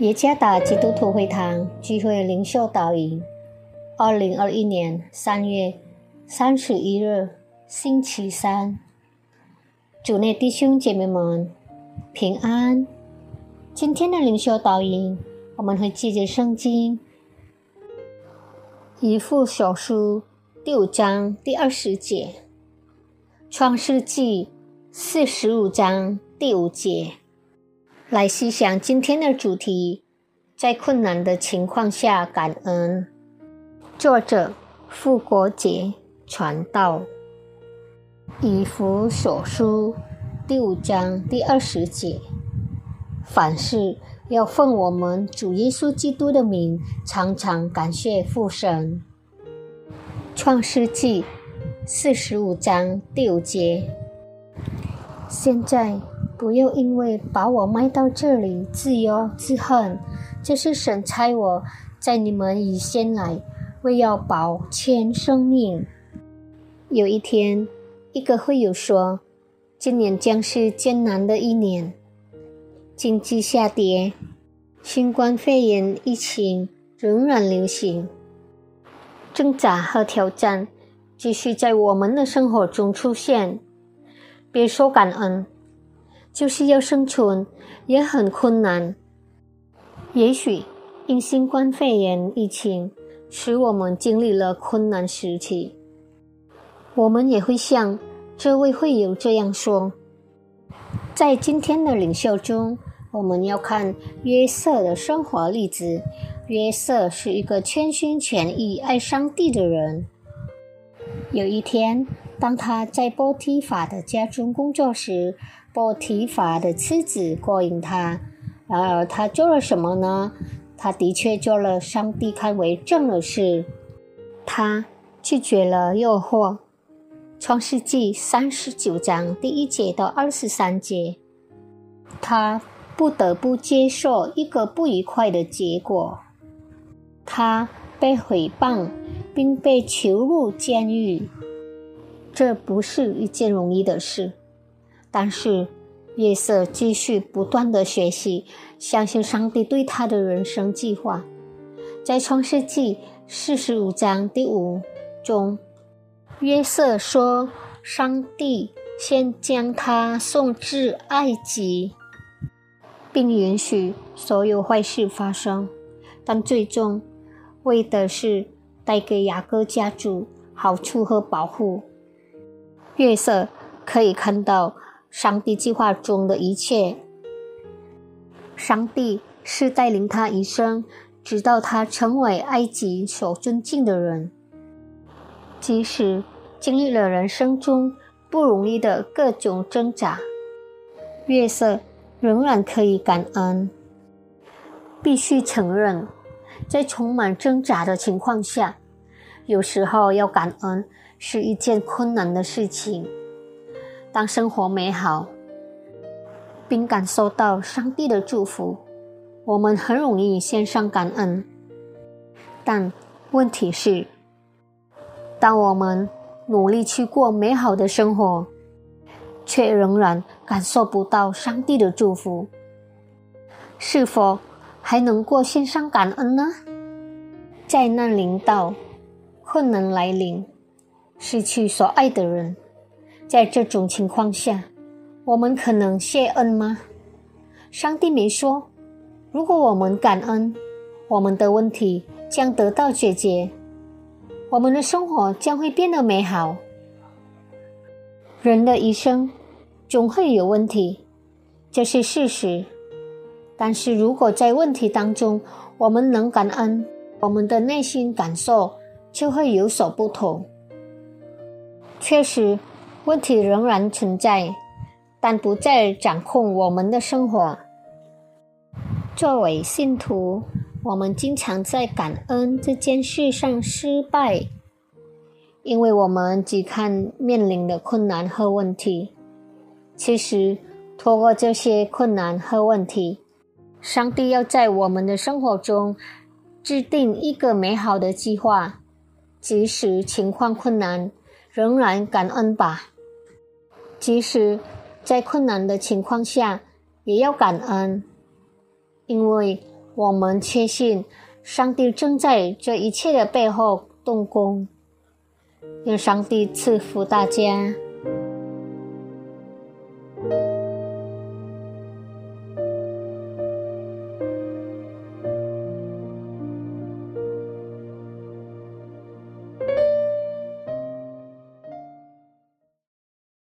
耶加达基督徒会堂聚会灵修导引，二零二一年三月三十一日星期三，主内弟兄姐妹们平安。今天的灵修导引，我们会借着圣经以父所书第五章第二十节，创世纪四十五章第五节。来思想今天的主题，在困难的情况下感恩。作者：傅国杰，传道。以弗所书第五章第二十节：凡事要奉我们主耶稣基督的名，常常感谢父神。创世纪四十五章第五节：现在。不要因为把我卖到这里自忧自恨，这是神差我在你们以先来，为要保全生命。有一天，一个会友说：“今年将是艰难的一年，经济下跌，新冠肺炎疫情仍然流行，挣扎和挑战继续在我们的生活中出现。别说感恩。”就是要生存也很困难。也许因新冠肺炎疫情使我们经历了困难时期，我们也会像这位会友这样说。在今天的领袖中，我们要看约瑟的生活例子。约瑟是一个全心全意爱上帝的人。有一天，当他在波提法的家中工作时，波提法的妻子勾引他，然而他做了什么呢？他的确做了上帝看为正的事。他拒绝了诱惑。创世纪三十九章第一节到二十三节，他不得不接受一个不愉快的结果。他被诽谤，并被囚入监狱。这不是一件容易的事。但是，约瑟继续不断的学习，相信上帝对他的人生计划。在创世纪四十五章第五中，约瑟说：“上帝先将他送至埃及，并允许所有坏事发生，但最终为的是带给雅各家族好处和保护。”约瑟可以看到。上帝计划中的一切，上帝是带领他一生，直到他成为埃及所尊敬的人。即使经历了人生中不容易的各种挣扎，月色仍然可以感恩。必须承认，在充满挣扎的情况下，有时候要感恩是一件困难的事情。当生活美好，并感受到上帝的祝福，我们很容易献上感恩。但问题是，当我们努力去过美好的生活，却仍然感受不到上帝的祝福，是否还能过献上感恩呢？灾难临到，困难来临，失去所爱的人。在这种情况下，我们可能谢恩吗？上帝没说，如果我们感恩，我们的问题将得到解决，我们的生活将会变得美好。人的一生总会有问题，这是事实。但是如果在问题当中我们能感恩，我们的内心感受就会有所不同。确实。问题仍然存在，但不再掌控我们的生活。作为信徒，我们经常在感恩这件事上失败，因为我们只看面临的困难和问题。其实，通过这些困难和问题，上帝要在我们的生活中制定一个美好的计划。即使情况困难，仍然感恩吧。即使在困难的情况下，也要感恩，因为我们确信上帝正在这一切的背后动工。愿上帝赐福大家。